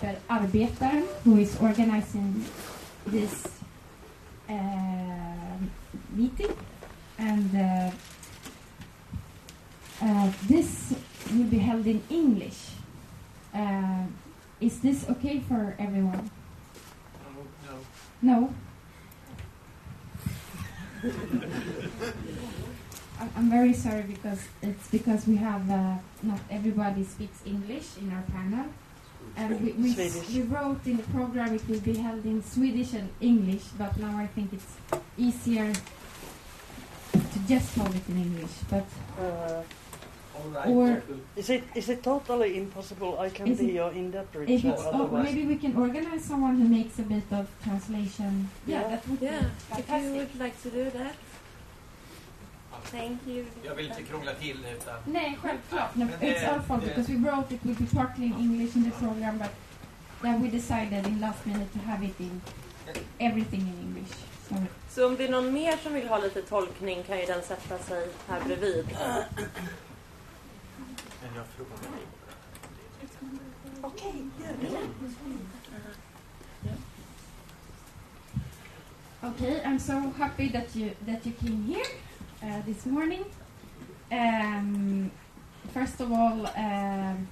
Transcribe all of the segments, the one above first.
the Arbetaren, who is organizing this uh, meeting. And uh, uh, this will be held in English. Is this okay for everyone? No. No? I'm- very sorry because it's because we have not everybody speaks English in our panel. And we, we, Swedish. we wrote in the program it will be held in Swedish and English, but now I think it's easier to just hold it in English. But Uh, All right. Or- is it is it totally impossible? I can be it- your if interpreter. it's, oh, otherwise- maybe we can organize someone who makes a bit of translation. Yeah. that would Yeah, be if you would like to do that. Thank you. Jag vill inte krångla till det utan... Nej, självklart. No, Men det- it's our fault det- because we wrote it will be partly in English in the program, but then we decided in last minute to have it in everything in English. So Så om det är någon mer som vill ha lite tolkning kan ju den sätta sig här bredvid. Men jag frågar dig. Okej, gör det. Okay, I'm so happy that you that you came here uh, this morning. Um, first of all, um,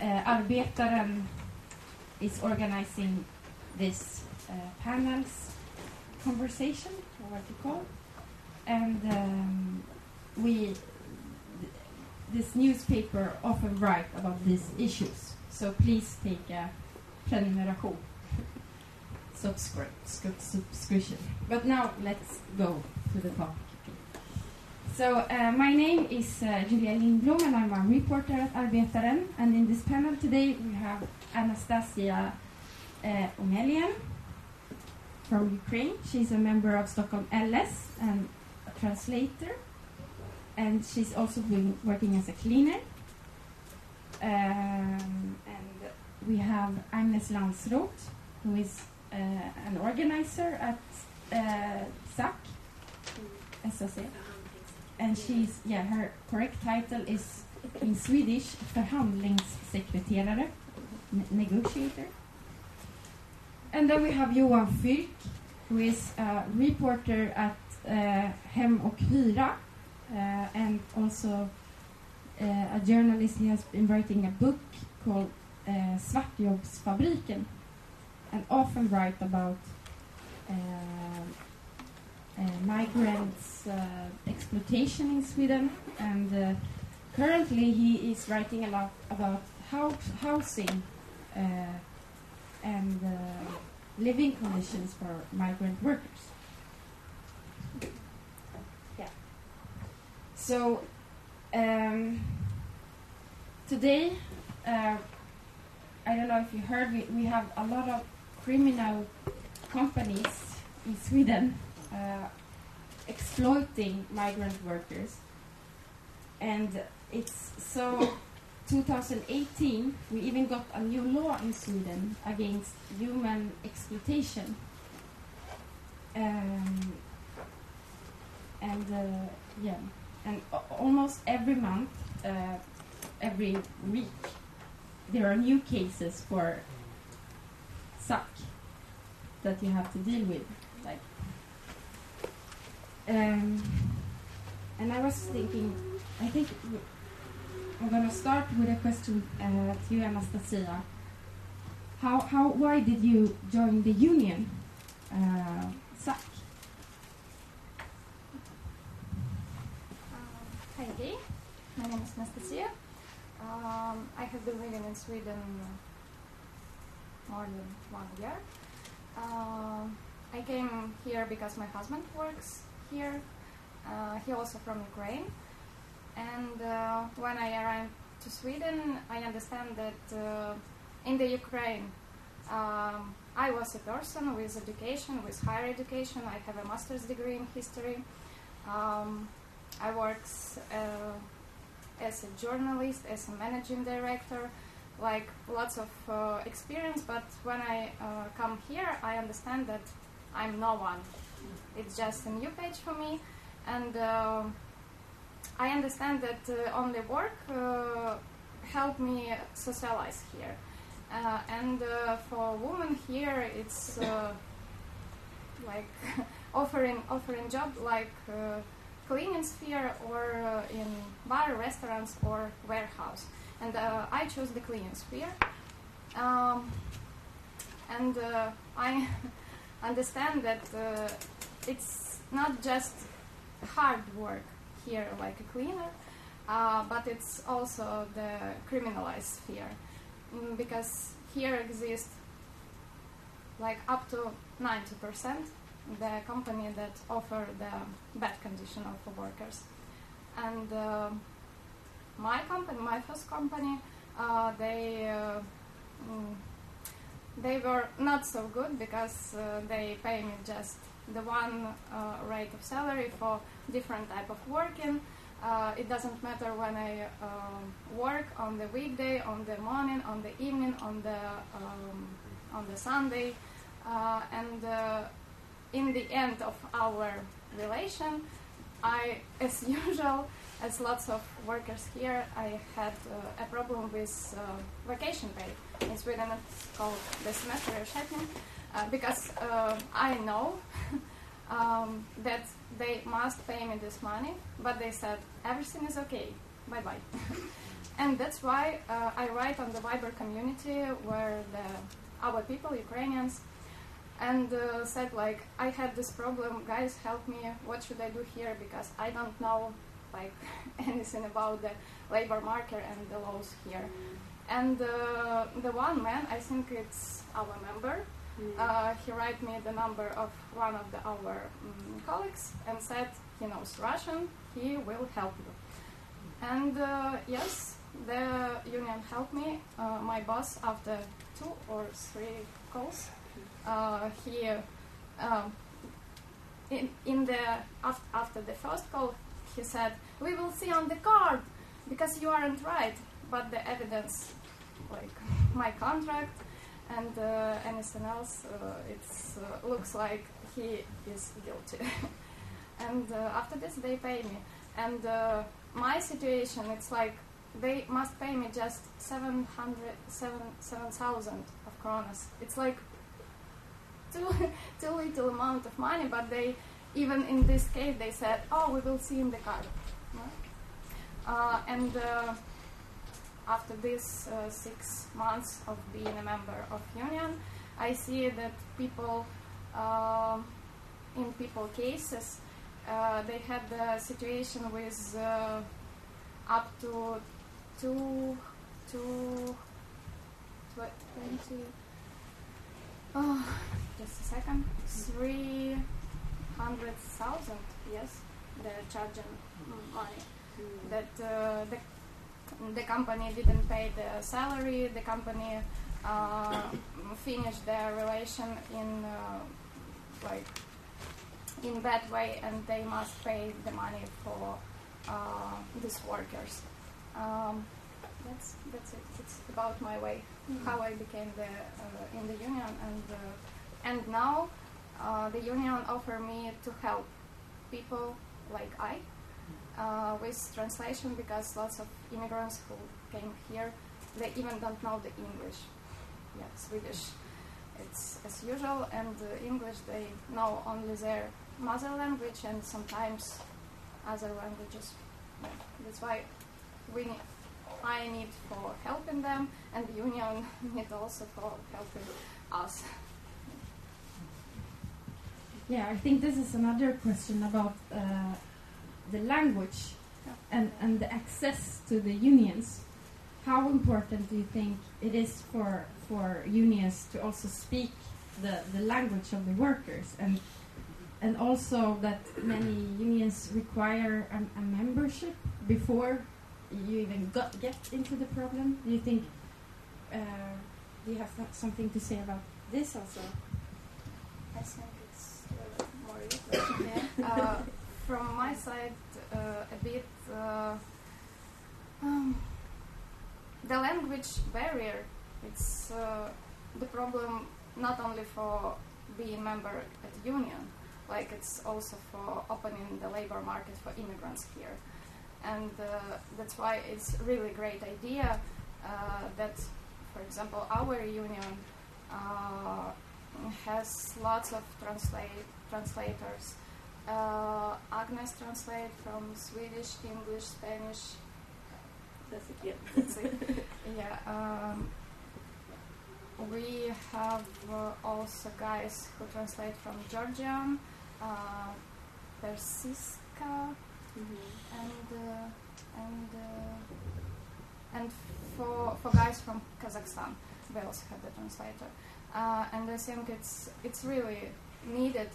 uh, Arbetaren is organizing this uh, panels conversation, or what you call, and um, we th- this newspaper often write about these issues. So please take a prenumeration subscribe, subscription. But now let's go to the topic. So uh, my name is uh, Julia Lindblom and I'm a reporter at Arbetaren. And in this panel today we have Anastasia uh, Omelian from Ukraine. She's a member of Stockholm LS and a translator. And she's also been working as a cleaner. Um, and we have Agnes Landsroth, who is uh, an organizer at eh, uh, SAC, SAC, and she's yeah her correct title is in Swedish förhandlingssekreterare, negotiator. And then we have Johan Fylk, who is a reporter at uh, Hem och Hyra, uh, and also uh, a journalist. He has been writing a book called uh, Svartjobbsfabriken and often write about uh, uh, migrants' uh, exploitation in Sweden. And uh, currently, he is writing a lot about housing and living conditions for migrant workers. Yeah. So um, today. Uh, I don't know if you heard, we, we have a lot of criminal companies in Sweden uh, exploiting migrant workers. And it's so 2018, we even got a new law in Sweden against human exploitation. Um, and uh, yeah, and almost every month, uh, every week, there are new cases for SAC that you have to deal with like um, and I was thinking I think I'm gonna start with a question uh, to you Anastasia. How how why did you join the union uh, SAC Um, Hi, my name is Anastasia. Um, I have been living in Sweden more than one year. Um, I came here because my husband works here. Uh, he also from Ukraine. And uh, when I arrived to Sweden, I understand that uh, in the Ukraine, um, I was a person with education, with higher education. I have a master's degree in history. Um, I works uh, as a journalist, as a managing director, like lots of uh, experience. But when I uh, come here, I understand that I'm no one. It's just a new page for me, and uh, I understand that uh, only work uh, help me socialize here. Uh, and for women here, it's like offering offering job like cleaning sphere or in bar, restaurants or warehouse. And uh, I chose the cleaning sphere. Um, and uh, I understand that uh, it's not just hard work here like a cleaner, uh, but it's also the criminalized sphere mm, because here exists like up to 90% the company that offer the bad condition of the workers and uh, my company my first company uh, they uh, mm, they were not so good because uh, they pay me just the one uh, rate of salary for different type of working. Uh, it doesn't matter when I um, work on the weekday, on the morning, on the evening, on the um, on the Sunday, uh, and uh, in the end of our relation, I, as usual, as lots of workers here, I had uh, a problem with uh, vacation pay. In Sweden, it's called the semesterersättning, uh, because uh, I know um, that they must pay me this money, but they said everything is okay, bye bye. and that's why uh, I write on the Viber community where the our people, Ukrainians, and uh, said like I had this problem, guys, help me. What should I do here? Because I don't know like anything about the labor market and the laws here. And uh, the one man, I think it's our member, uh, he write me the number of one of the, our um, colleagues and said he knows Russian, he will help you. And uh, yes, the union helped me. Uh, my boss, after two or three calls, uh, he um, in, in the af- after the first call, he said, "We will see on the card because you aren't right, but the evidence, like my contract." and uh, anything else, uh, it uh, looks like he is guilty. and uh, after this, they pay me. And uh, my situation, it's like they must pay me just 700, 7, 7,000 of kronas. It's like too, too little amount of money, but they, even in this case, they said, oh, we will see in the card. Uh, and after this uh, six months of being a member of union, I see that people, uh, in people cases, uh, they had the situation with uh, up to two, two, twenty. Oh, just a second. Three hundred thousand. Yes, they're charging money. That uh, the the company didn't pay the salary, the company uh, finished their relation in uh, like in bad way, and they must pay the money for uh, these workers. Um, that's that's it. It's about my way, how I became the uh, in the union, and uh, and now uh, the union offered me to help people like I uh, with translation because lots of immigrants who came here, they even don't know the English. Yeah, Swedish. It's as usual, and English they know only their mother language and sometimes other languages. Yeah, that's why we need, I need for helping them, and the union need also for helping us. Yeah, I think this is another question about uh, the language and, and the access to the unions. How important do you think it is for for unions to also speak the, the language of the workers and and also that many unions require a, a membership before you even got, get into the problem? Do you think? Uh, do you have something to say about this also? Uh, from my side, uh, a bit uh, um, the language barrier. It's uh, the problem not only for being member at the union, like it's also for opening the labor market for immigrants here, and uh, that's why it's really great idea uh, that, for example, our union uh, has lots of translate translators. Uh, Agnes translate from Swedish, English, Spanish. That's it, yeah. That's it. yeah. Um, we have uh, also guys who translate from Georgian, uh, Persiska, and uh, and uh, and for for guys from Kazakhstan, we also have the translator. Uh, and I think it's it's really needed,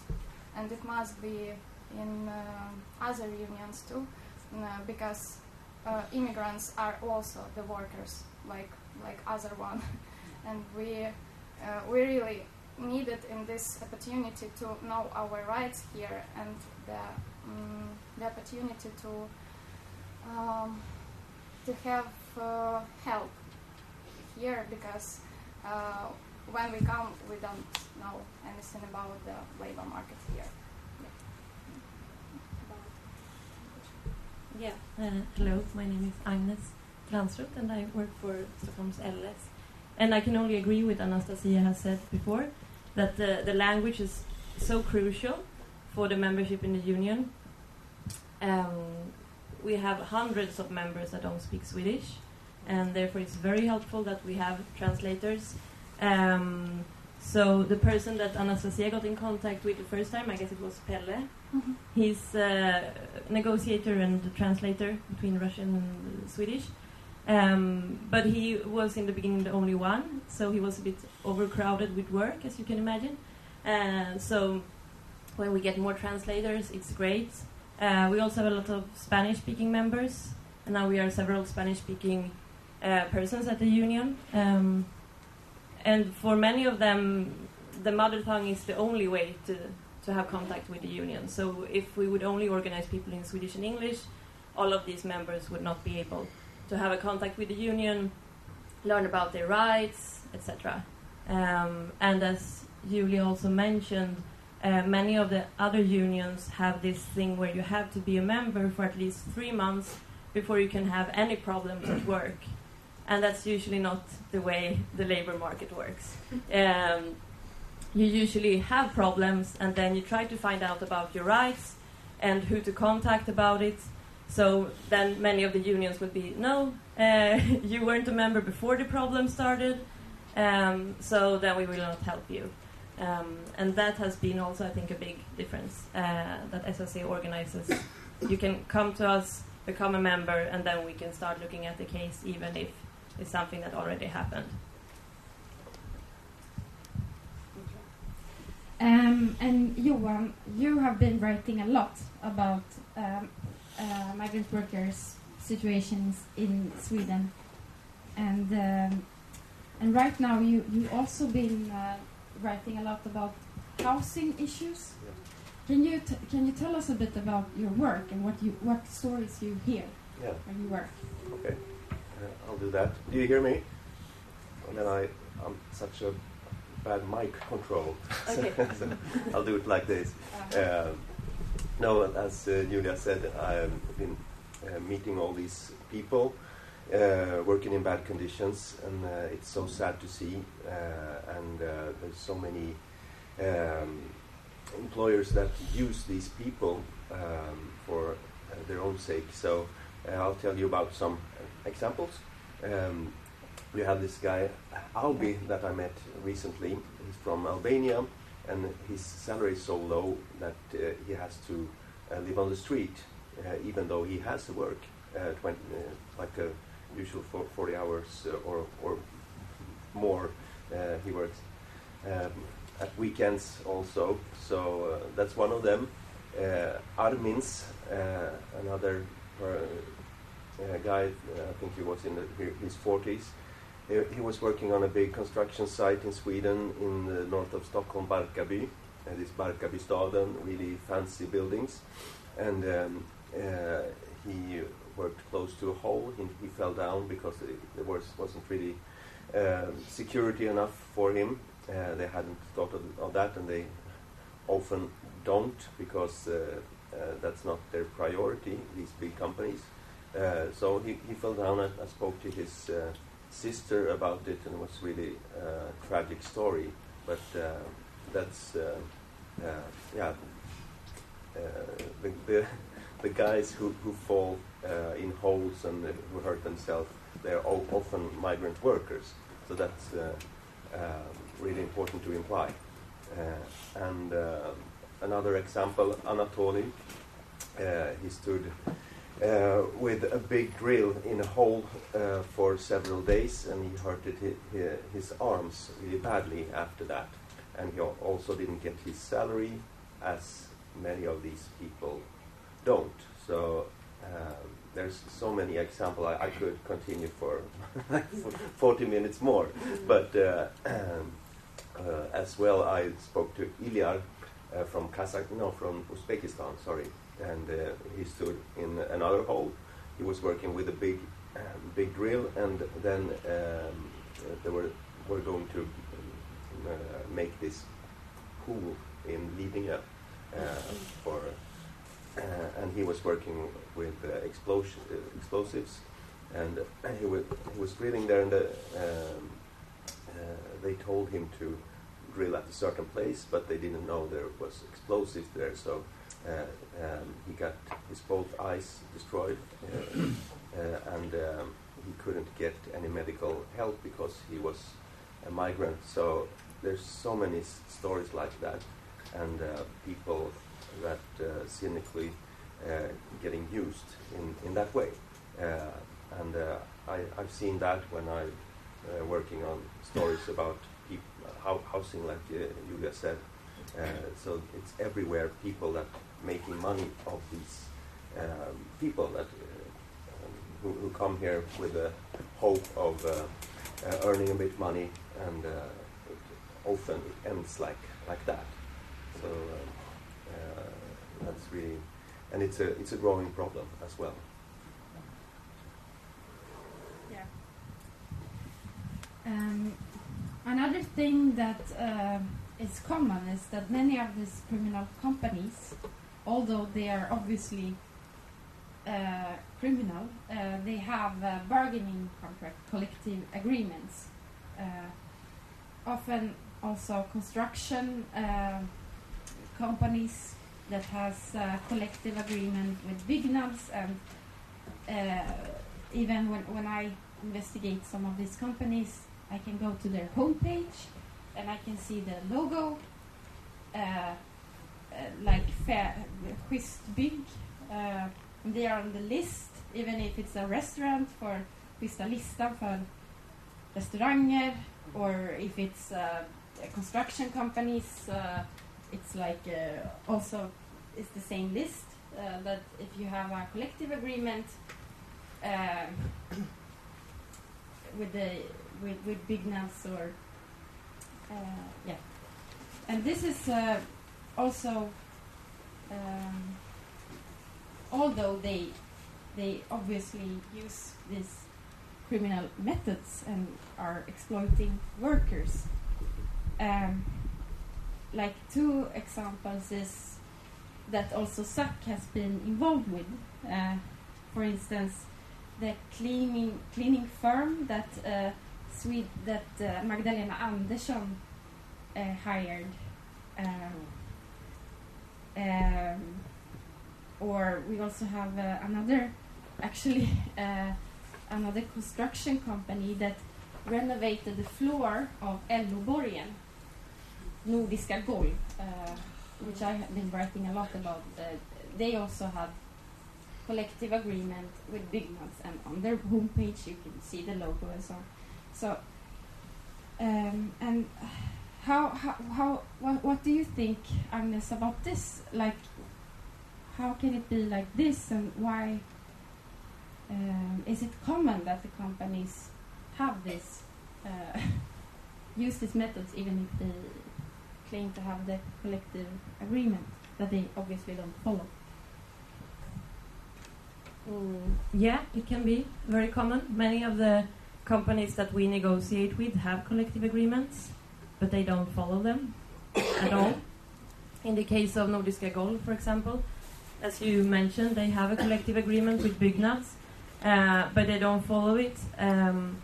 and it must be in uh, other unions too, uh, because uh, immigrants are also the workers, like like other one, and we we really needed in this opportunity to know our rights here and the um, the opportunity to um, to have uh, help here because uh, when we come we don't know anything about the labor market here. Yeah. Uh, hello, my name is Agnes Fransrup and I work for Stockholm's LS. And I can only agree with Anastasia has said before that the, the language is so crucial for the membership in the union. Um, we have hundreds of members that don't speak Swedish, and therefore it's very helpful that we have translators. Um, so the person that Anastasia got in contact with the first time, I guess it was Pelle. He's a negotiator and translator between Russian and Swedish. Um, but he was in the beginning the only one, so he was a bit overcrowded with work, as you can imagine. And so when we get more translators, it's great. Uh, we also have a lot of Spanish-speaking members, and now we are several Spanish-speaking uh, persons at the union. Um, and for many of them, the mother tongue is the only way to to have contact with the union. So if we would only organize people in Swedish and English, all of these members would not be able to have a contact with the union, learn about their rights, etc. Um, and as Julie also mentioned, uh, many of the other unions have this thing where you have to be a member for at least three months before you can have any problems at work. And that's usually not the way the labor market works. Um, you usually have problems and then you try to find out about your rights and who to contact about it. So then many of the unions would be, no, uh, you weren't a member before the problem started, um, so then we will not help you. Um, and that has been also, I think, a big difference uh, that SSA organizes. You can come to us, become a member, and then we can start looking at the case, even if it's something that already happened. Um, and Johan, you have been writing a lot about um, uh, migrant workers' situations in Sweden, and um, and right now you you also been uh, writing a lot about housing issues. Can you t- can you tell us a bit about your work and what you what stories you hear Yeah, when you work? okay. I'll do that. Do you hear me? And then I, I'm such a bad mic control. Okay. so I'll do it like this. Um, no, as uh, Julia said, I've been uh, meeting all these people uh, working in bad conditions, and uh, it's so sad to see. Uh, and uh, there's so many um, employers that use these people um, for uh, their own sake. So uh, I'll tell you about some examples. Um, we have this guy Albi that I met recently. He's from Albania, and his salary is so low that uh, he has to uh, live on the street, uh, even though he has to work uh, 20, uh, like a usual for 40 hours uh, or or more. He works um, at weekends also, so that's one of them. Armins, another uh, uh, guy, uh, I think he was in the, his 40s. He, he was working on a big construction site in Sweden in the north of Stockholm, Barkarby. Uh, this Barkarbystaden, really fancy buildings. And um, uh, he worked close to a hole. He, he fell down because there was, wasn't really um, security enough for him. Uh, they hadn't thought of, of that, and they often don't because uh, uh, that's not their priority, these big companies. Uh, so he, he fell down. I, I spoke to his uh, sister about it, and it was really a tragic story. But uh, that's uh, uh, yeah, uh, the, the the guys who who fall uh, in holes and who hurt themselves, they're often migrant workers. So that's uh, um, really important to imply. Uh, and uh, another example, Anatoly, uh, he stood uh, with a big drill in a hole uh, for several days, and he hurted his, his arms really badly after that. And he also didn't get his salary, as many of these people don't. So um, there's so many examples. I, I could continue for 40 minutes more, but uh, um, uh, as well, I spoke to Ilyar uh, from Kazakh, no, from Uzbekistan. Sorry, and uh, he stood in another hole. He was working with a big, um, big drill, and then um, they were were going to um, uh, make this pool in Lidingö uh, for, uh, and he was working with uh, explosion, explosives, and he, was, he was drilling there, and the, um, they told him to drill at a certain place, but they didn't know there was explosives there, so um, he got his both eyes destroyed, uh, uh, and um, he couldn't get any medical help because he was a migrant. So there's so many s- stories like that, and uh, people that uh, cynically uh, getting used in, in that way. Uh, and uh, I, I've seen that when I'm uh, working on stories about peop- housing, like uh, Julia said. Uh, so it's everywhere people that making money of these um, people that uh, um, who, who come here with the hope of uh, uh, earning a bit money, and it often it ends like like that. So um, that's really, and it's a it's a growing problem as well. Yeah. Um, another thing that uh, is common is that many of these criminal companies, although they are obviously uh, criminal, uh, they have uh, bargaining contract, collective agreements. Uh, often also construction uh, companies that has collective agreement with big Byggnads and uh, even when, when I investigate some of these companies, I can go to their homepage and I can see the logo, like fair, Schysst Bygg. Uh, they are on the list, even if it's a restaurant for Schyssta listan för restauranger, or if it's uh, construction companies, uh, it's like uh, also it's the same list. That if you have a collective agreement with the with with Byggnads or yeah, and this is also um, although they they obviously use these criminal methods and are exploiting workers. Um, like two examples is that also SAC has been involved with. Uh, for instance, the cleaning cleaning firm that uh, Swede, that uh, Magdalena Andersson uh, hired, um, um, or we also have uh, another, actually, uh, another construction company that renovated the floor of LO-borgen, Nordiska Golv, uh, which I have been writing a lot about. Uh, they also have collective agreement with Byggnads, and on their homepage you can see the logo and so on. So, um, and how, how, how what, what do you think, Agnes, about this? Like, how can it be like this, and why um, is it common that the companies have this, uh, use these methods, even if they claim to have the collective agreement that they obviously don't follow? Mm, yeah, it can be very common. Many of the companies that we negotiate with have collective agreements, but they don't follow them at all. In the case of Nordiska Golv, for example, as you mentioned, they have a collective agreement with Byggnads, uh, but they don't follow it. Um,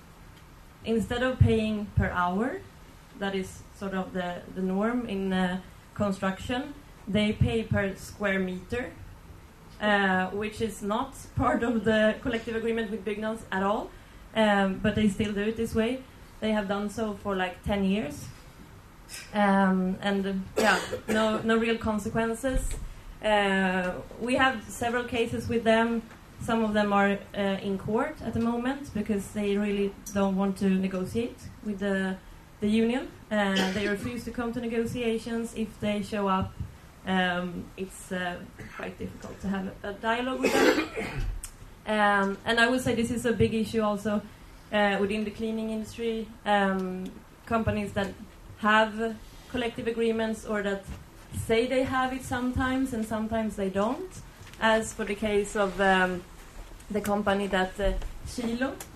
instead of paying per hour, that is sort of the, the norm in uh, construction, they pay per square meter, uh, which is not part of the collective agreement with Byggnads at all, um, but they still do it this way. They have done so for like 10 years. Um, and uh, yeah, no, no real consequences. Uh, we have several cases with them. Some of them are uh, in court at the moment because they really don't want to negotiate with the the union. Uh, they refuse to come to negotiations. If they show up, um, it's uh, quite difficult to have a, dialogue with them. Um, and I would say this is a big issue also uh, within the cleaning industry. Um, companies that have collective agreements or that say they have it sometimes and sometimes they don't. As for the case of um, the company that uh,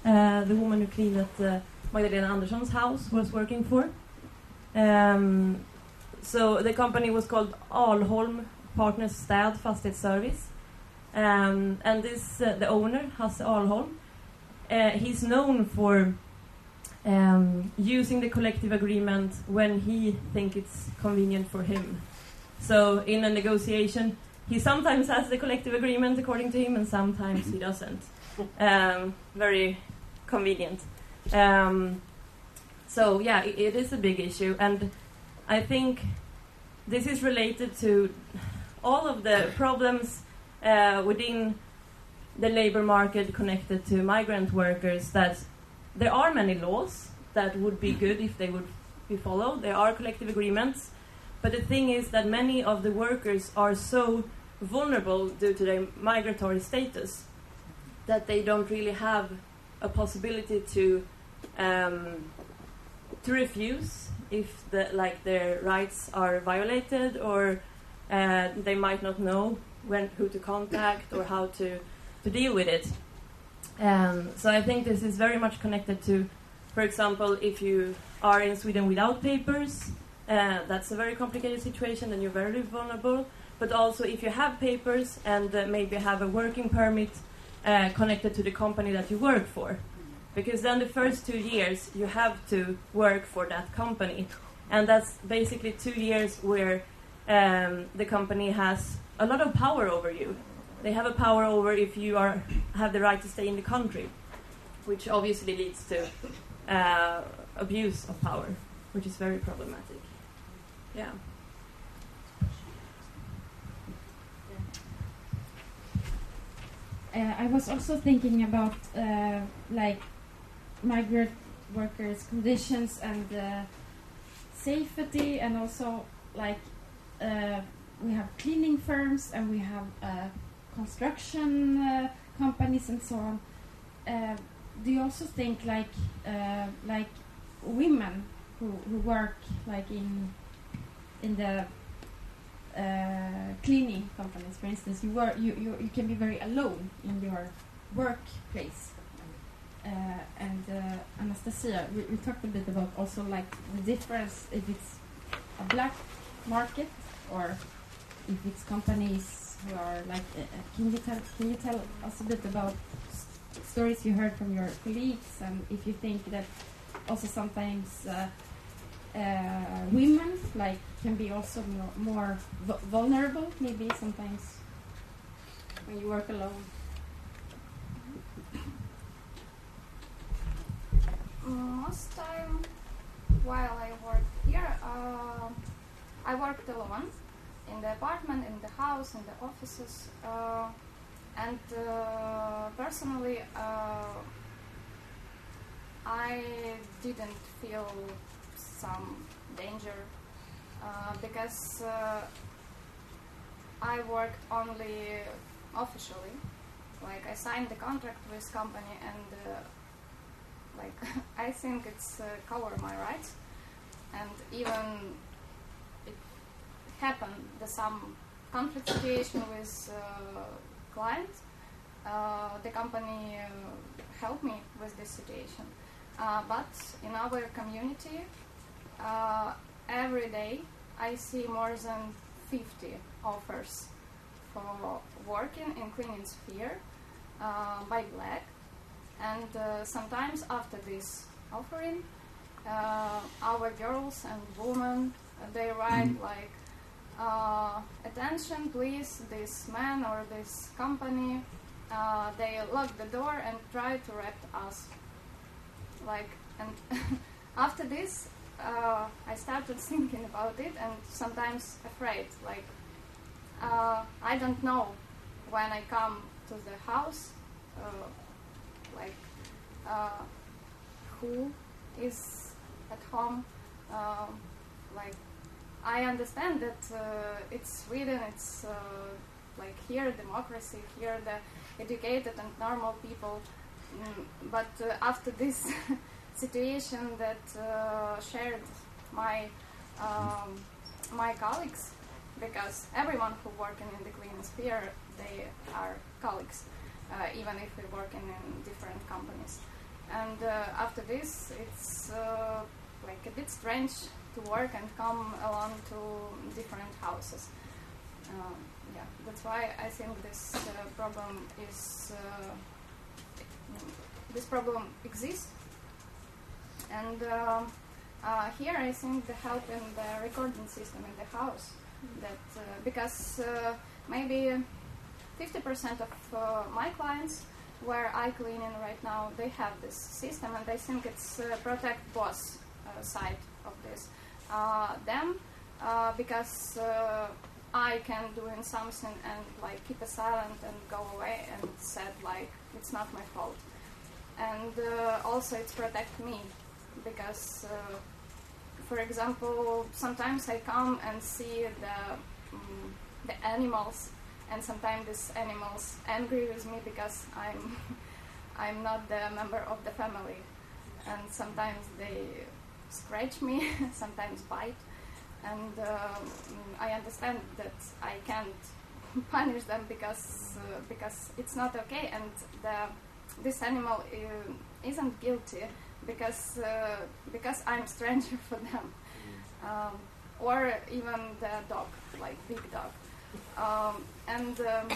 uh, the woman who cleaned at uh, Magdalena Andersson's house, was working for. Um, so the company was called Alholm Partners Städ Fastighetsservice. Um, and this, uh, the owner, Hasse Alholm, uh, he's known for um, using the collective agreement when he thinks it's convenient for him. So in a negotiation, he sometimes has the collective agreement according to him, and sometimes he doesn't. Um, very convenient. Um, so yeah, it, it is a big issue, and I think this is related to all of the problems uh, within the labor market connected to migrant workers. That there are many laws that would be good if they would be followed. There are collective agreements, but the thing is that many of the workers are so vulnerable due to their migratory status that they don't really have a possibility to um, to refuse if the, like their rights are violated or uh, they might not know when who to contact or how to to deal with it. Um, so I think this is very much connected to, for example, if you are in Sweden without papers, uh, that's a very complicated situation and you're very vulnerable. But also if you have papers and uh, maybe have a working permit uh, connected to the company that you work for. Because then the first two years you have to work for that company. And that's basically two years where um, the company has a lot of power over you. They have a power over if you are have the right to stay in the country, which obviously leads to uh, abuse of power, which is very problematic. Yeah. Uh, I was also thinking about uh, like migrant workers' conditions and uh, safety, and also like uh, we have cleaning firms and we have uh, construction uh, companies and so on. Uh, do you also think like uh, like women who, who work like in in the uh, cleaning companies, for instance, you work you, you you can be very alone in your workplace. Uh, and uh, Anastasia, we, we talked a bit about also like the difference if it's a black market or if it's companies who are like. Uh, uh, can you tell Can you tell us a bit about stories you heard from your colleagues, and if you think that also sometimes uh, uh, women like can be also more, more vu- vulnerable, maybe sometimes when you work alone. Most time while I work here, uh, I worked alone in the apartment, in the house, in the offices, uh, and uh, personally, uh, I didn't feel some danger uh, because uh, I worked only officially. Like I signed the contract with company and like I think it's cover my rights and even happened the some conflict situation with uh, clients uh, the company uh, helped me with this situation. Uh, but in our community uh, every day I see more than 50 offers for working in cleaning sphere uh, by black. And uh, sometimes after this offering. Uh, our girls and women, they write like, uh, attention, please, this man or this company. Uh, they lock the door and try to rape us. Like, and after this, uh, I started thinking about it and sometimes afraid. Like, uh, I don't know when I come to the house, uh, like, uh, who is at home. Um, like, I understand that uh, it's Sweden, it's uh, like here democracy, here the educated and normal people. Mm, but uh, after this situation that uh, shared my um, my colleagues, because everyone who working in the clean sphere, they are colleagues, uh, even if we working in different companies. And uh, after this, it's like a bit strange to work and come along to different houses. Um, yeah, that's why I think this uh, problem is uh, this problem exists. And um, uh, here I think the help in the recording system in the house that uh, because uh, maybe 50% of uh, my clients where I clean in right now they have this system and I think it's uh, protect boss uh, side of this uh, them uh, because uh, I can doing something and like keep a silent and go away and said like it's not my fault. And uh, also it's protect me because uh, for example sometimes I come and see the um, the animals and sometimes these animals angry with me because I'm I'm not the member of the family. And sometimes they scratch me sometimes bite. And um, I understand that I can't punish them because uh, because it's not okay. And the this animal uh, isn't guilty because uh, because I'm stranger for them. Um, or even the dog like big dog. Um, and um,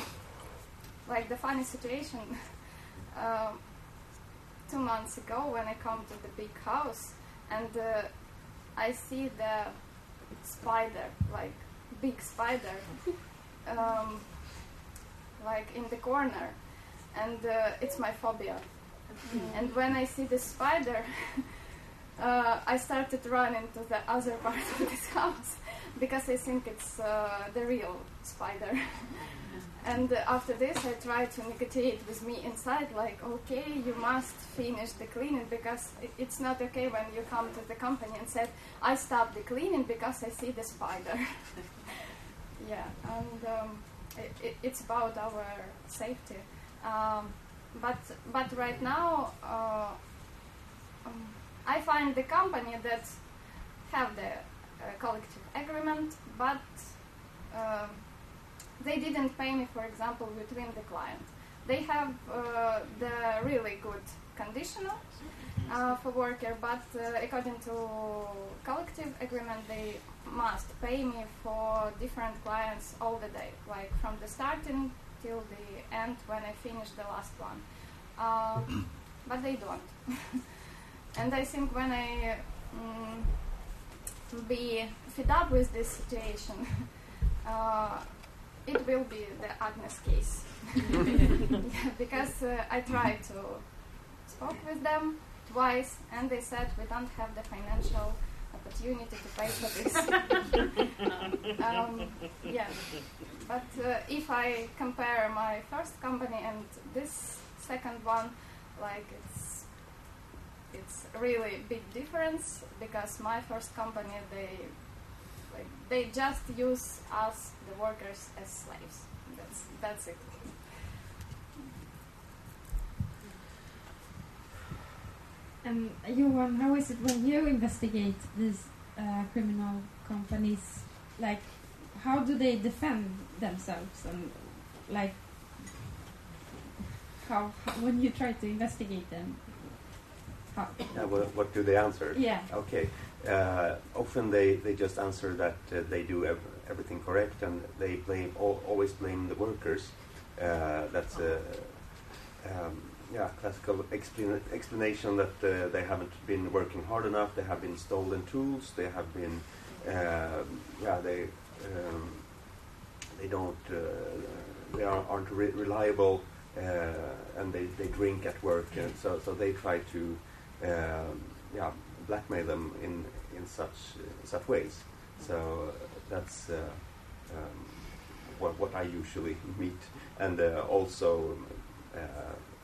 like the funny situation um, two months ago when I come to the big house and uh, I see the spider like big spider um, like in the corner. And uh, it's my phobia. And when I see the spider uh, I started running to the other part of this house because I think it's uh, the real spider. And after this, I try to negotiate with me inside, like, okay, you must finish the cleaning because it's not okay when you come to the company and said, I stopped the cleaning because I see the spider. yeah, and um, it, it's about our safety. Um, but but right now, uh, um, I find the company that have the uh, collective agreement, but uh, they didn't pay me, for example, between the client. They have uh, the really good conditional uh, for worker, but uh, according to collective agreement, they must pay me for different clients all the day, like from the starting till the end when I finish the last one. Uh, but they don't. and I think when I mm, be fed up with this situation, uh, it will be the Agnes case. Yeah, because uh, I tried to spoke with them twice, and they said we don't have the financial opportunity to pay for this. um, yeah, but uh, if I compare my first company and this second one, like it's it's really big difference because my first company they they just use us the workers as slaves. That's that's it. And Johan, how is it when you investigate these uh, criminal companies? Like, how do they defend themselves? And like, how, how when you try to investigate them? How? Yeah, what, what do they answer? Yeah. Okay. Uh, often they, they just answer that uh, they do ev- everything correct and they blame al- always blame the workers. Uh, that's uh, um, yeah, classical explanation that uh, they haven't been working hard enough. They have been stolen tools. They have been, um, yeah, they um, they don't, uh, they are, aren't re- reliable, uh, and they, they drink at work, and so so they try to, um, yeah, blackmail them in in such uh, such ways. So uh, that's. Uh, um, what, what I usually meet, and uh, also uh,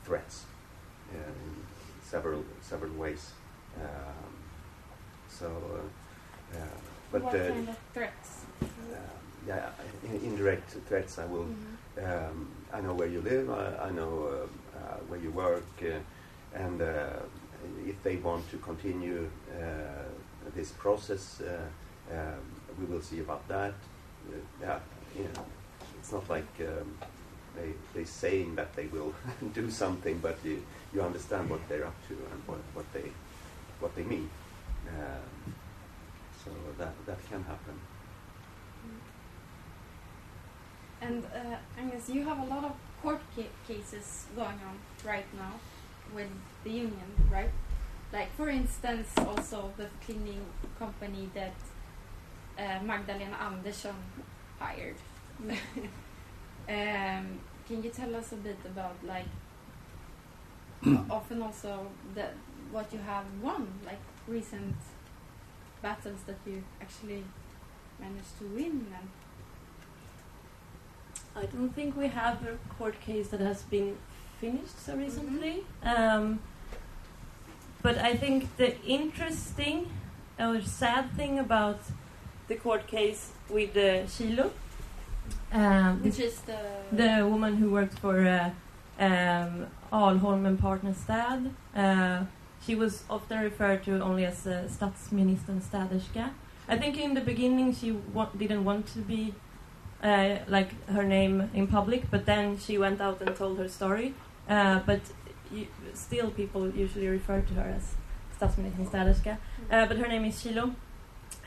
threats in several several ways. Um, so, uh, uh, but what uh, kind of threats? uh, yeah, in, indirect threats. I will. Mhm. Um, I know where you live. I, I know uh, uh, where you work, uh, and uh, if they want to continue uh, this process, uh, um, we will see about that. Uh, yeah, you know, it's not like um, they they saying that they will do something, but you you understand what they're up to and what, what they what they mean. Um, so that that can happen. And uh, Agnes, you have a lot of court ca- cases going on right now with the union, right? Like, for instance, also the cleaning company that uh, Magdalena Andersson hired. um, can you tell us a bit about, like, often also the, what you have won, like recent battles that you actually managed to win and I don't think we have a court case that has been finished so recently. Um, but I think the interesting or sad thing about the court case with uh, Chilo, um, which is the the woman who worked for uh, um, Alholm and Partner Stad. Uh, she was often referred to only as uh, statsministern städerska. I think in the beginning she wa- didn't want to be uh, like her name in public, but then she went out and told her story. Uh, but still, people usually refer to her as statsministern städerska. Uh, but her name is Chilo,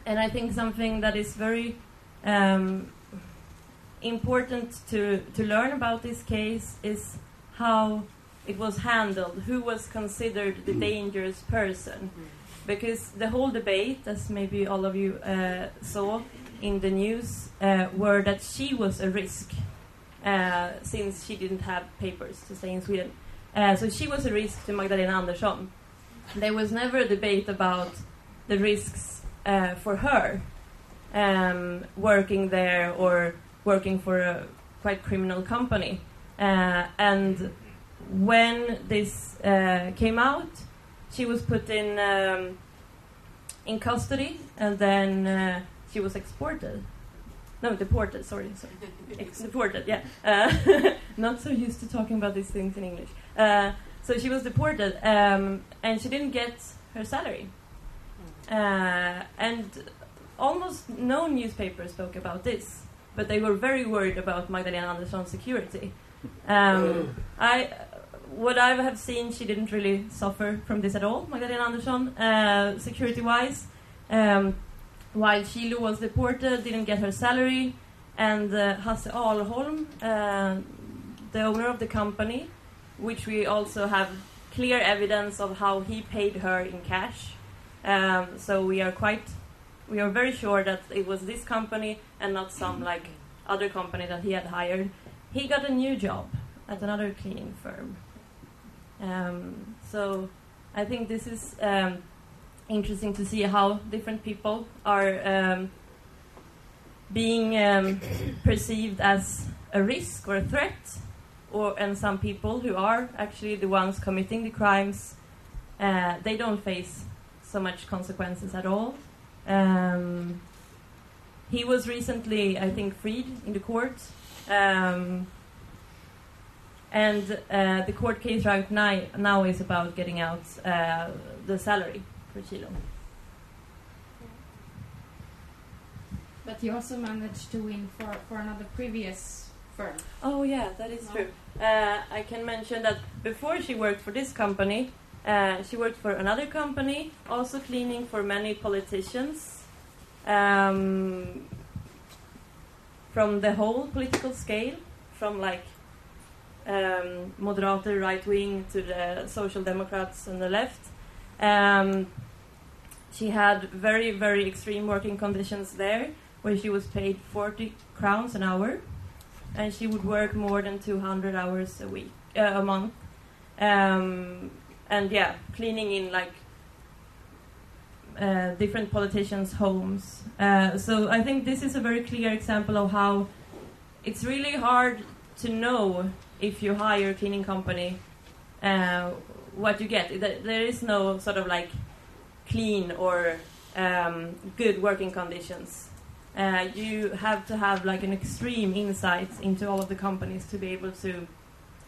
and I think something that is very um, important to to learn about this case is how it was handled, who was considered the dangerous person, because the whole debate, as maybe all of you uh, saw in the news, uh, were that she was a risk uh, since she didn't have papers to stay in Sweden. Uh, so she was a risk to Magdalena Andersson. There was never a debate about the risks uh, for her um, working there or working for a quite criminal company. Uh, and when this uh, came out, she was put in um, in custody, and then uh, she was exported. No, deported. Sorry, sorry, Ex- deported. Yeah, uh, not so used to talking about these things in English. Uh, so she was deported, um, and she didn't get her salary, uh, and almost no newspaper spoke about this. But they were very worried about Magdalena Andersson's security. Um, I, what I have seen, she didn't really suffer from this at all, Magdalena Andersson, uh, security-wise. Um, while Chilo was deported, didn't get her salary, and uh, Hasse Alholm, uh, the owner of the company, which we also have clear evidence of how he paid her in cash. Um, so we are quite, we are very sure that it was this company and not some like other company that he had hired. He got a new job at another cleaning firm. Um, so I think this is um, interesting to see how different people are um, being um, perceived as a risk or a threat, or and some people who are actually the ones committing the crimes, uh, they don't face so much consequences at all. Um, he was recently, I think, freed in the court. Um, and uh, the court case right now, now is about getting out uh, the salary for Chilo. But he also managed to win for, for another previous firm. Oh yeah, that is No. true. Uh, I can mention that before she worked for this company, uh, she worked for another company, also cleaning for many politicians um, from the whole political scale, from like um, right wing to the Social Democrats on the left. Um, she had very, very extreme working conditions there, where she was paid 40 crowns an hour, and she would work more than 200 hours a week, uh, a month. Um, and yeah, cleaning in like uh, different politicians' homes. Uh, so I think this is a very clear example of how it's really hard to know if you hire a cleaning company uh, what you get. There is no sort of like clean or um, good working conditions. Uh, you have to have like an extreme insight into all of the companies to be able to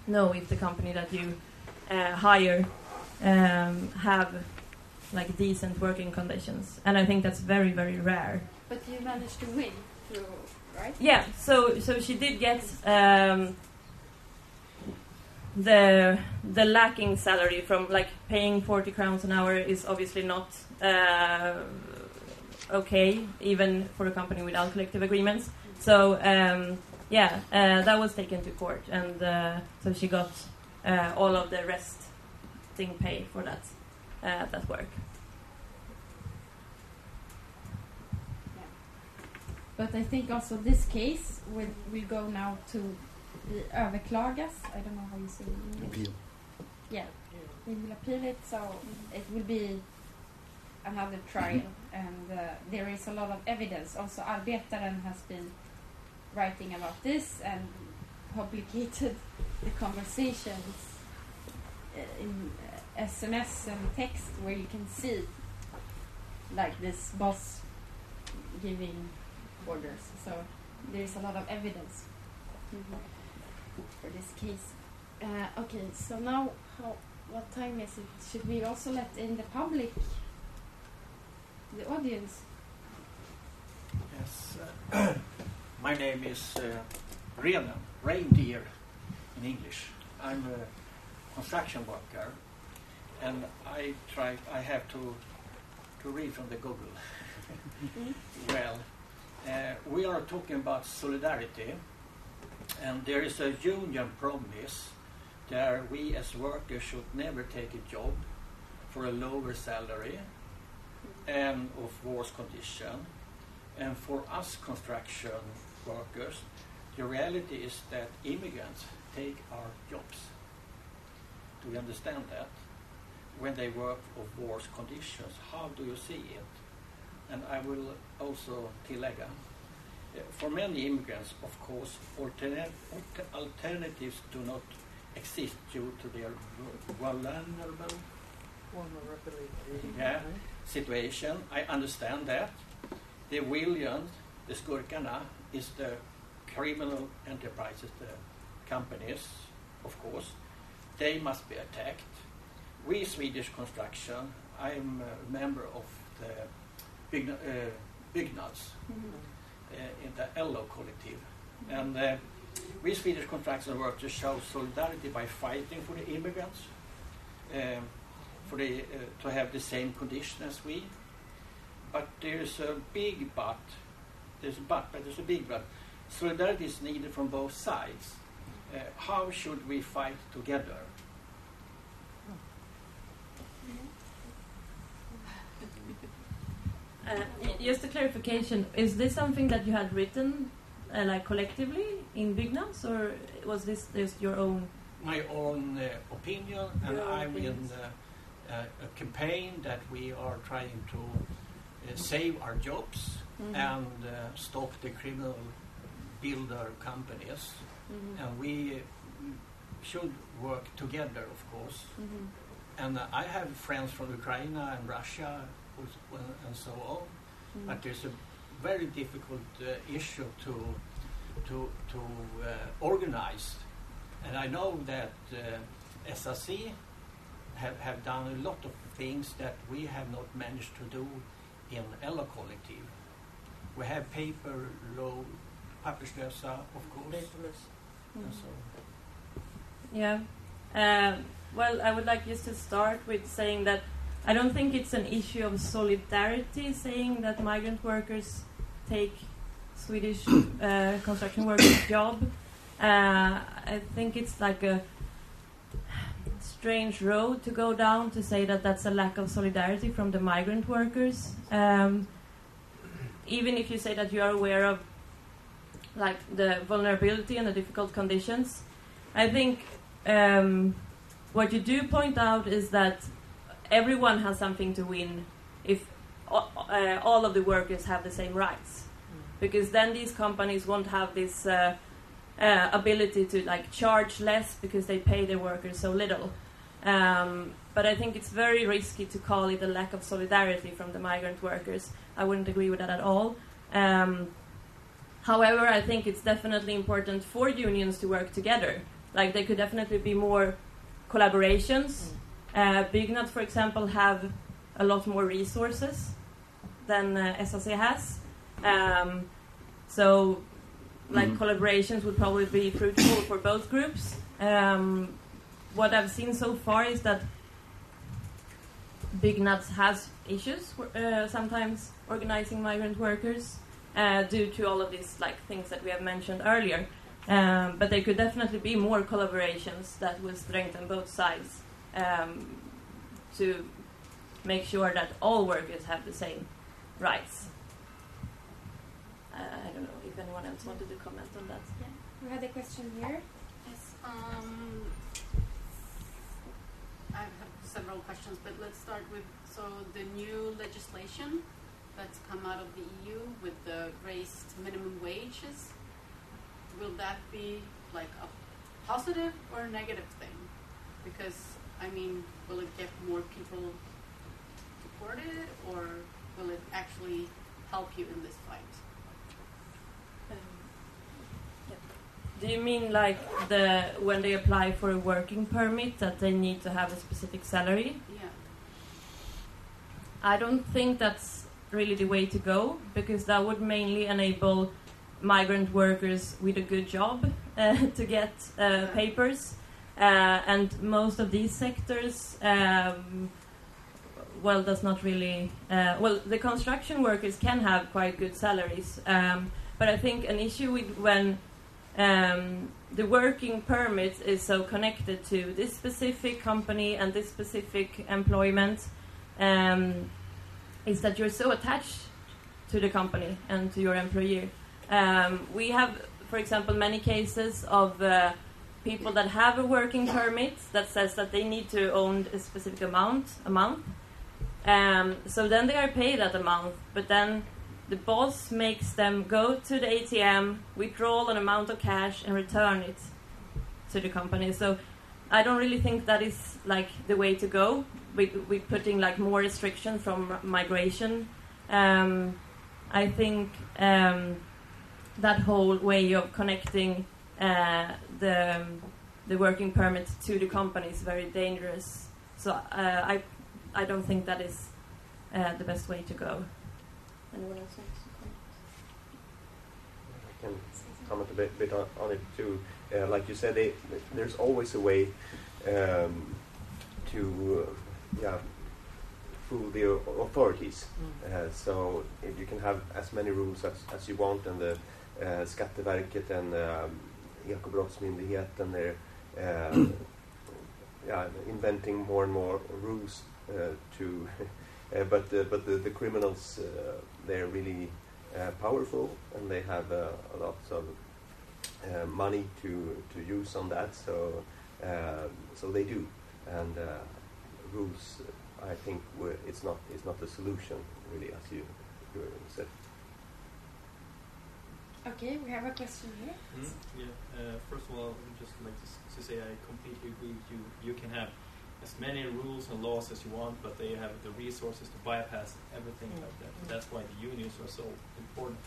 know if the company that you uh, hire um, have like decent working conditions. And I think that's very very rare. But you managed to win through, right? Yeah, so so she did get um, the the lacking salary from like paying forty crowns an hour is obviously not uh, okay, even for a company without collective agreements. So um, yeah, uh, that was taken to court, and uh, so she got uh, all of the rest thing pay for that uh, that work. But I think also this case will, will go now to the överklagas. I don't know how you say it in English. Yeah, we will appeal it, so it will be another trial. And uh, there is a lot of evidence. Also, Arbetaren has been writing about this and publicated the conversations uh, in uh, SMS and text where you can see like this boss giving orders. So there is a lot of evidence for this case. Uh, okay, so now how, what time is it? Should we also let in the public, the audience? Yes. uh, my name is uh, Renen, reindeer in English. I'm a construction worker, and I try. I have to to read from the Google. well, uh, we are talking about solidarity, and there is a union promise that we as workers should never take a job for a lower salary and of worse condition. And for us construction workers, the reality is that immigrants take our jobs. Do you understand that? When they work of worse conditions, how do you see it? And I will also tillägga, uh, for many immigrants, of course, alternatives do not exist due to their vu- vulnerable Vulnerability. Yeah. Situation. I understand that. The villains, the skurkarna, is the criminal enterprises, the companies, of course. They must be attacked. We Swedish construction, I'm a member of the Bygna, uh, Byggnads uh, in the LO collective. And uh, we Swedish construction work to show solidarity by fighting for the immigrants, um, for the, uh, to have the same condition as we. But there's a big but. There's a but, but there's a big but. Solidarity is needed from both sides. Uh, how should we fight together? Uh, just a clarification: Is this something that you had written, uh, like collectively in Byggnads, or was this just your own? My own uh, opinion, and Your own I'm in opinions. uh, uh, a campaign that we are trying to uh, save our jobs Mhm. and uh, stop the criminal builder companies. Mhm. And we uh, should work together, of course. Mhm. And uh, I have friends from Ukraine and Russia uh, and so on. Mhm. But there's a very difficult uh, issue to to to uh, organize, and I know that uh, SAC have have done a lot of things that we have not managed to do in LO Collective. We have paper law, papperslösa, of course, Paperless. and so. Yeah. Um, well, I would like just to start with saying that I don't think it's an issue of solidarity saying that migrant workers take Swedish uh, construction workers' job. Uh, I think it's like a strange road to go down to say that that's a lack of solidarity from the migrant workers. Um, even if you say that you are aware of like the vulnerability and the difficult conditions, I think um, what you do point out is that everyone has something to win if uh, all of the workers have the same rights, because then these companies won't have this uh, uh, ability to like charge less because they pay their workers so little. Um, but I think it's very risky to call it a lack of solidarity from the migrant workers. I wouldn't agree with that at all. Um, however, I think it's definitely important for unions to work together. Like there could definitely be more collaborations. Uh, Byggnads, for example, have a lot more resources than uh, SAC has. Um, so, like Mhm. collaborations would probably be fruitful for both groups. Um, what I've seen so far is that Byggnads has issues uh, sometimes organizing migrant workers uh, due to all of these like things that we have mentioned earlier. Um, but there could definitely be more collaborations that will strengthen both sides um, to make sure that all workers have the same rights. Uh, I don't know if anyone else wanted to comment on that. We had a question here. Yes. Um, I have several questions, but let's start with so the new legislation that's come out of the EU with the raised minimum wages. Will that be like a positive or a negative thing? Because I mean, will it get more people deported, or will it actually help you in this fight? Do you mean like the when they apply for a working permit that they need to have a specific salary? Yeah. I don't think that's really the way to go because that would mainly enable migrant workers with a good job uh, to get uh, papers. Uh, and most of these sectors, um, well, does not really. Uh, well, the construction workers can have quite good salaries, um, but I think an issue with when um, the working permit is so connected to this specific company and this specific employment um, is that you're so attached to the company and to your employer. Um, we have, for example, many cases of uh, people that have a working permit that says that they need to own a specific amount a month. Um, so then they are paid that amount, but then the boss makes them go to the ATM, withdraw an amount of cash, and return it to the company. So I don't really think that is like the way to go. With, with putting like more restriction from migration, um, I think um, that whole way of connecting uh, the the working permit to the company is very dangerous. So uh, I I don't think that is uh, the best way to go. Anyone else wants to comment? I can comment a bit, bit on, on it too. Uh, like you said, they, there's always a way um, to uh, yeah fool the au- authorities. Uh, so if you can have as many rules as, as you want, and the uh, Skatteverket and um, Ekobrottsmyndigheten they're uh, yeah, inventing more and more rules uh, to. uh, but the, but the, the criminals uh, they're really uh, powerful and they have uh, a lot of uh, money to to use on that. So um, so they do, and uh, rules. I think it's not it's not the solution really, as you, you said. Okay, we have a question here. Mm, yeah. Uh, first of all, I would just like to, s- to say I completely agree with you. You can have as many rules and laws as you want, but they have the resources to bypass everything like that. That's why the unions are so important.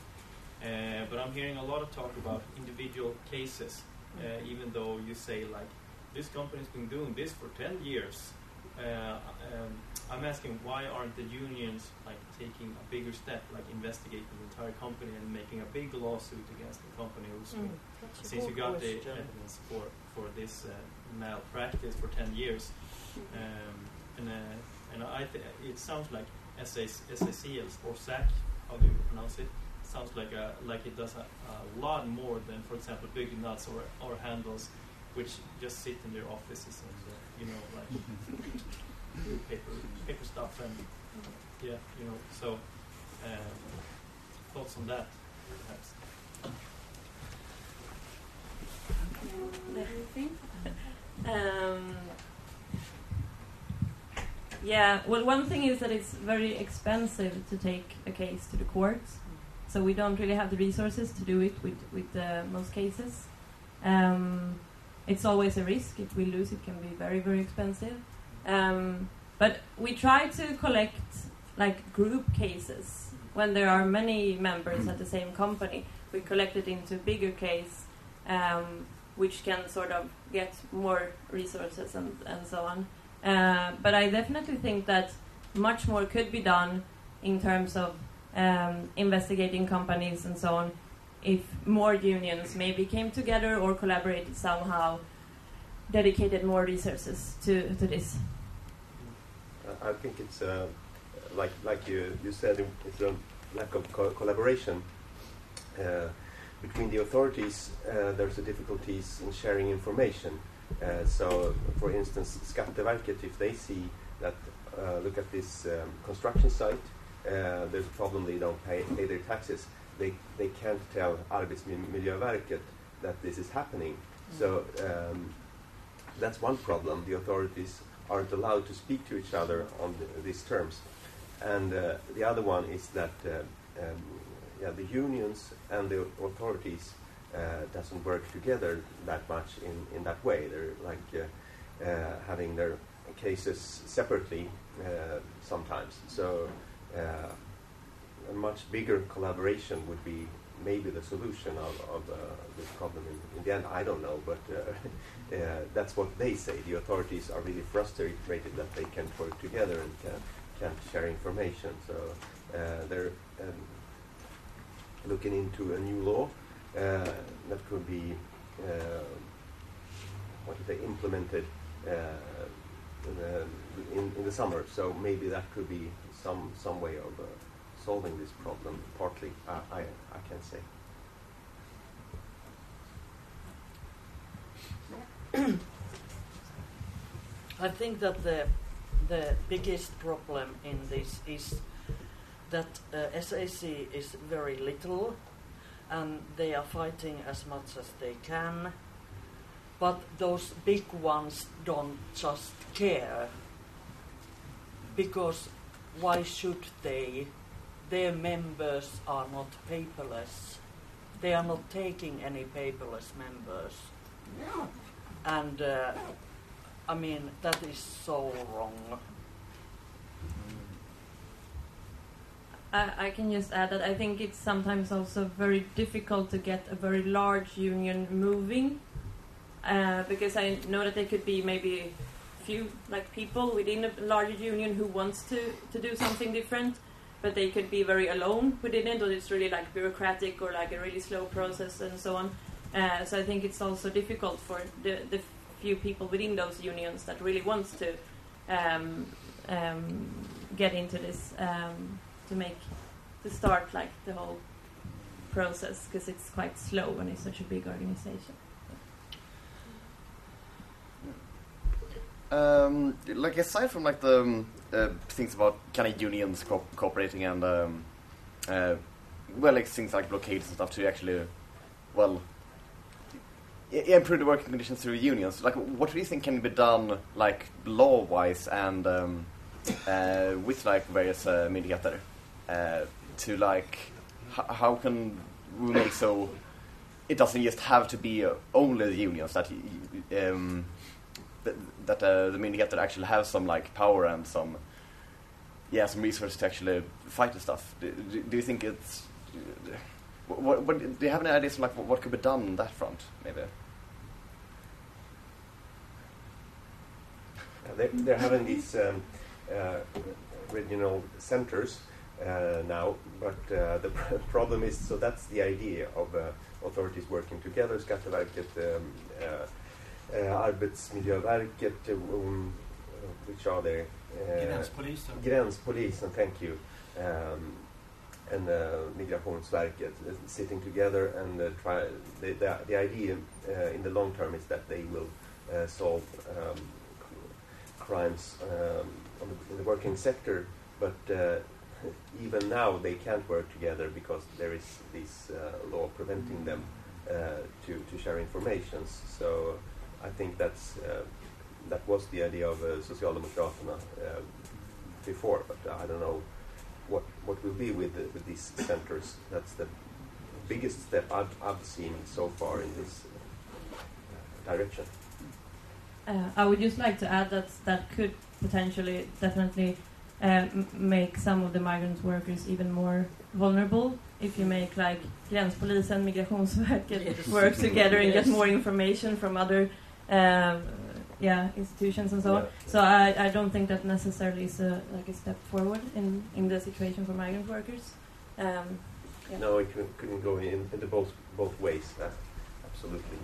Uh, but I'm hearing a lot of talk about individual cases, uh, even though you say like this company's been doing this for 10 years. Uh, um, I'm asking why aren't the unions like taking a bigger step, like investigating the entire company and making a big lawsuit against the company been since you got the evidence for for this uh, malpractice for 10 years um, and uh, and I th- it sounds like SAS, SACL or SAC how do you pronounce it sounds like a, like it does a, a lot more than, for example, big nuts or, or Handels, which just sit in their offices and uh, you know like do paper paper stuff and yeah, you know. So um, thoughts on that, perhaps. Let me think. Um, yeah, well, one thing is that it's very expensive to take a case to the courts, so we don't really have the resources to do it with with uh, most cases. Um, it's always a risk. If we lose, it can be very very expensive. Um, but we try to collect like group cases when there are many members at the same company. We collect it into bigger case, um, which can sort of get more resources and, and so on. Uh, but I definitely think that much more could be done in terms of um, investigating companies and so on if more unions maybe came together or collaborated somehow, dedicated more resources to, to this. I- think it's uh, like like you you said it's a lack of co- collaboration uh, between the authorities. Uh, there's a difficulties in sharing information. Uh, so, for instance, Skatteverket, if they see that uh, look at this um, construction site, uh, there's a problem. They don't pay, pay their taxes. They they can't tell Arbetsmiljöverket that this is happening. So. Um, that's one problem. The authorities aren't allowed to speak to each other on th these terms. And uh, the other one is that uh, um, yeah, the unions and the authorities uh, doesn't work together that much in, in that way. They're like uh, uh, having their cases separately uh, sometimes. So a much bigger collaboration would be maybe the solution of, of uh, this problem. In, in the end, I don't know, but uh, uh, that's what they say. The authorities are really frustrated that they can't work together and can, can't share information. So uh, they're um, looking into a new law uh, that could be uh, what they implemented in the, in, in the summer. So maybe that could be some some way of solving this problem partly. I, I, I can say. I think that the the biggest problem in this is that uh, SAC is very little, and they are fighting as much as they can. But those big ones don't just care because why should they? Their members are not paperless. They are not taking any paperless members. And uh, I mean, that is so wrong. I, I can just add that I think it's sometimes also very difficult to get a very large union moving uh, because I know that there could be maybe a few like people within a larger union who wants to, to do something different but they could be very alone within it, or it's really like bureaucratic or like a really slow process and so on. Uh, so I think it's also difficult for the, the few people within those unions that really wants to um, um, get into this um, to make to start like the whole process because it's quite slow when it's such a big organization. Um, like aside from like the um, uh, things about kind of unions co- cooperating and um, uh, well, like things like blockades and stuff to actually, well, improve the working conditions through unions. Like, what do you think can be done, like law-wise and um, uh, with like various uh, uh, to like, h- how can we make so it doesn't just have to be uh, only the unions that um, that, uh, the myndigheter actually have some like power and some yeah some resources to actually fight the stuff. Do, do, do you think it's what, what, do you have any ideas on like what, could be done on that front maybe? Uh, they, they're having these um, uh, regional centers uh, now, but uh, the pr- problem is so that's the idea of uh, authorities working together. Skatteverket, um, uh, uh, Arbetsmiljöverket, um, which are the Uh, Gränspolisen. Gränspolisen, thank you. Um, and uh, Migrationsverket uh, sitting together and uh, try. The, the, the idea uh, in the long term is that they will uh, solve um, crimes um, on the, in the working sector, but uh, even now they can't work together because there is this uh, law preventing them uh, to, to share information. So I think that's uh, that was the idea of uh, Socialdemokraterna uh, before, but I don't know what what will be with the, with these centers. That's the biggest step I've, I've seen so far in this uh, direction. Uh, I would just like to add that that could potentially, definitely, uh, make some of the migrant workers even more vulnerable if you make like Gränspolisen, Migrationsverket Yes. work together and get more information from other um, yeah institutions and so on. So I, I don't think that necessarily is a like a step forward in, in the situation for migrant workers. Um, yeah. No, it can, can go in, into both both ways. Uh, absolutely.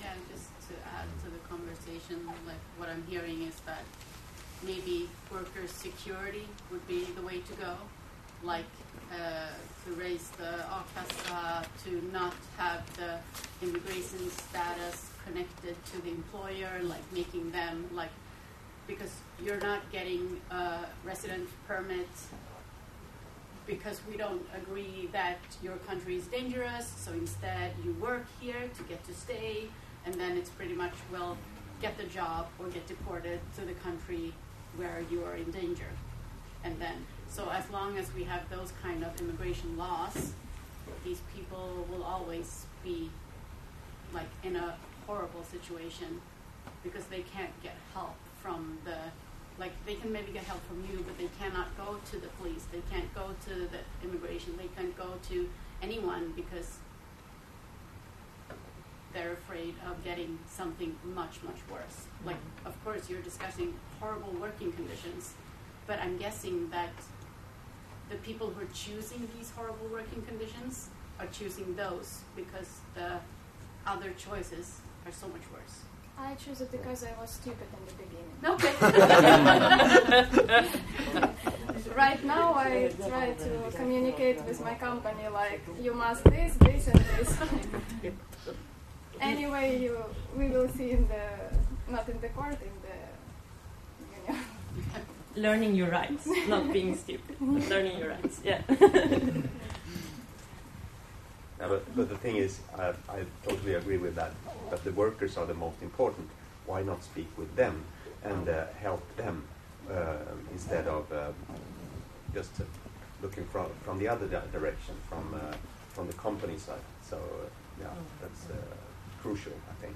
Yeah, just to add to the conversation, like what I'm hearing is that maybe worker security would be the way to go, like uh, to raise the a-kassa, to not have the immigration status connected to the employer, like making them like because you're not getting a resident permit because we don't agree that your country is dangerous, so instead you work here to get to stay, and then it's pretty much, well, get the job or get deported to the country where you are in danger. And then, so as long as we have those kind of immigration laws, these people will always be like in a horrible situation because they can't get help from the like they can maybe get help from you but they cannot go to the police they can't go to the immigration they can't go to anyone because they're afraid of getting something much much worse like mm-hmm. of course you're discussing horrible working conditions but i'm guessing that the people who are choosing these horrible working conditions are choosing those because the other choices are so much worse I chose it because I was stupid in the beginning. Okay. Right now, I try to communicate with my company like you must this, this, and this. anyway, you we will see in the not in the court in the union. learning your rights, not being stupid, but learning your rights. Yeah. Yeah, but, but the thing is, I, I totally agree with that. That the workers are the most important. Why not speak with them and uh, help them uh, instead of uh, just uh, looking from from the other di- direction, from uh, from the company side. So uh, yeah, that's uh, crucial, I think.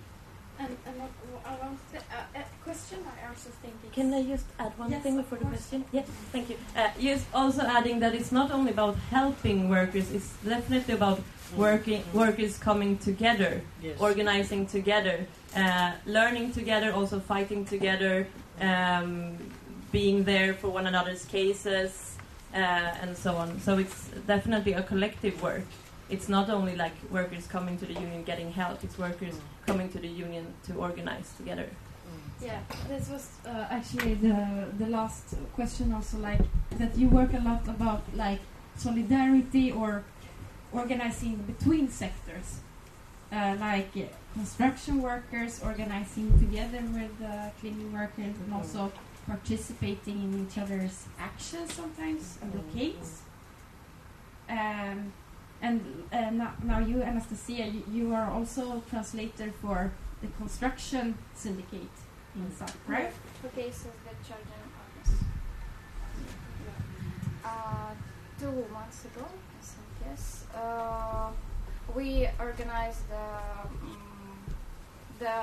And, and what, what I want to, uh, a question I also think it's Can I just add one Yes, thing before the course. question? Yes, thank you. Uh, just also adding that it's not only about helping workers; it's definitely about working workers coming together, Yes. organizing together, uh, learning together, also fighting together, um, being there for one another's cases, uh, and so on. So it's definitely a collective work. It's not only like workers coming to the union getting help; it's workers coming to the union to organize together. Yeah, this was uh, actually the the last question. Also, like that you work a lot about like solidarity or organizing between sectors, uh, like construction workers organizing together with uh, cleaning workers and also participating in each other's actions sometimes and blockades. Um, and uh, now, now you, Anastasia, you, you are also translator for the construction syndicate in South, right? For cases that children uh, two months ago, I think yes, uh, we organized the, um, the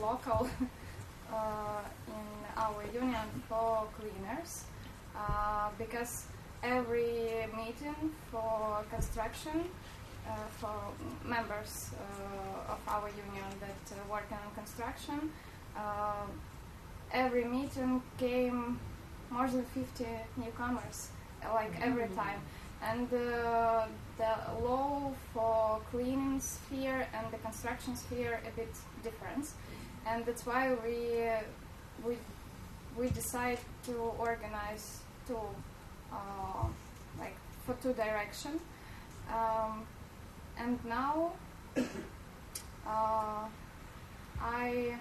local uh, in our union for cleaners uh, because every meeting for construction uh, for members uh, of our union that uh, work on construction. Uh, every meeting came more than 50 newcomers, like every time. And uh, the law for cleaning sphere and the construction sphere a bit different, and that's why we uh, we we decide to organize two uh, like for two direction. Um, and now uh, I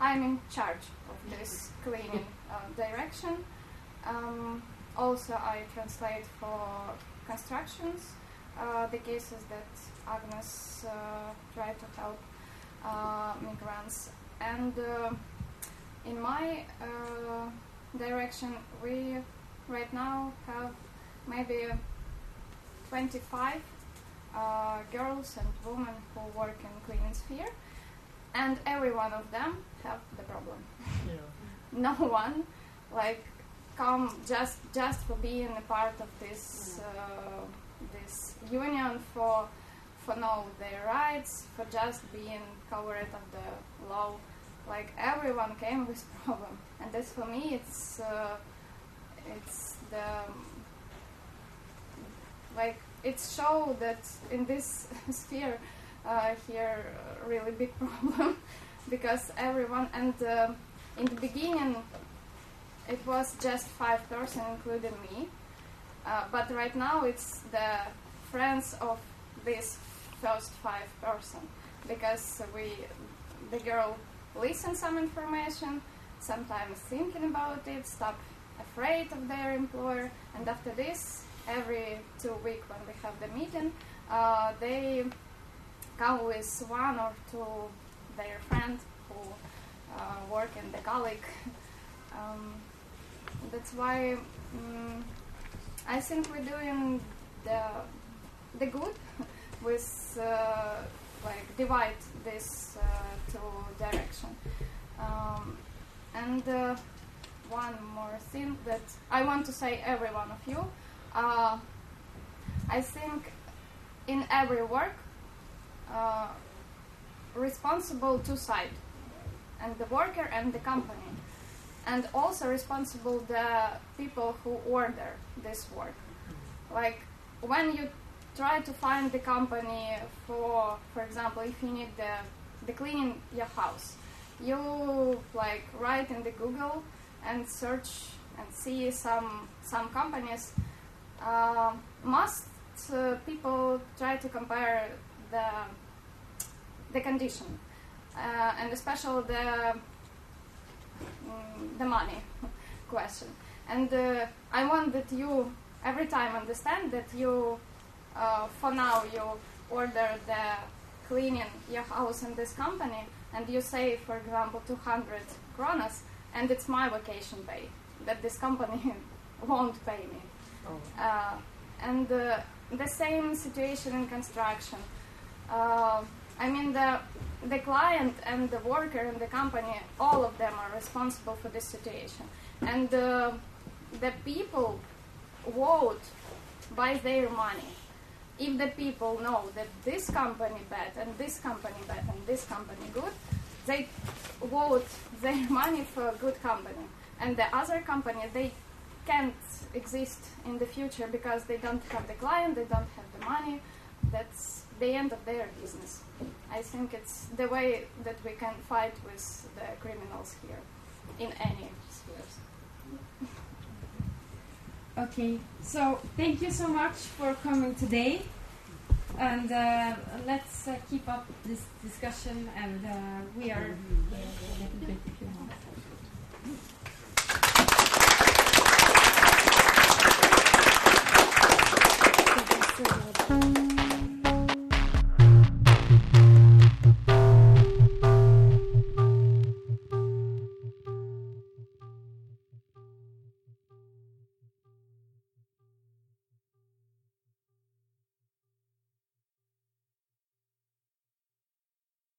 I'm in charge of this cleaning uh, direction. Um, also, I translate for constructions uh, the cases that Agnes uh, tried to help migrants. And in my uh, direction, we right now have maybe 25 uh, girls and women who work in cleaning sphere, and every one of them have the problem. no one like come just just for being a part of this uh, this union for for know their rights for just being covered of the law. Like everyone came with problem. And this for me it's uh, it's the like it's show that in this sphere uh, here uh, really big problem because everyone and uh, in the beginning it was just five person including me. Uh, but right now it's the friends of this first five person because we the girl listen some information sometimes thinking about it stop afraid of their employer and after this every two week when we have the meeting uh, they come with one or two their friend who uh, work in the colleague um, that's why um, I think we're doing the the good with uh, like divide this uh, two direction. Um, and uh, one more thing that I want to say every one of you. Uh, I think in every work uh, responsible two side and the worker and the company and also responsible the people who order this work. Like when you try to find the company for, for example, if you need the, the cleaning your house, you like write in the Google and search and see some some companies. Uh, most uh, people try to compare the the condition uh, and especially the mm, the money question. And uh, I want that you every time understand that you, uh, for now, you order the cleaning your house in this company, and you say, for example, 200 kronas, and it's my vacation pay that this company won't pay me. Oh. Uh, and uh, the same situation in construction. Uh, I mean, the the client and the worker and the company, all of them are responsible for this situation. And uh, the people vote by their money. If the people know that this company bad and this company bad and this company good, they vote their money for a good company. And the other company, they can't exist in the future because they don't have the client, they don't have the money. That's the end of their business. I think it's the way that we can fight with the criminals here in any spheres. Okay, so thank you so much for coming today. And uh, let's uh, keep up this discussion, and uh, we are a bit.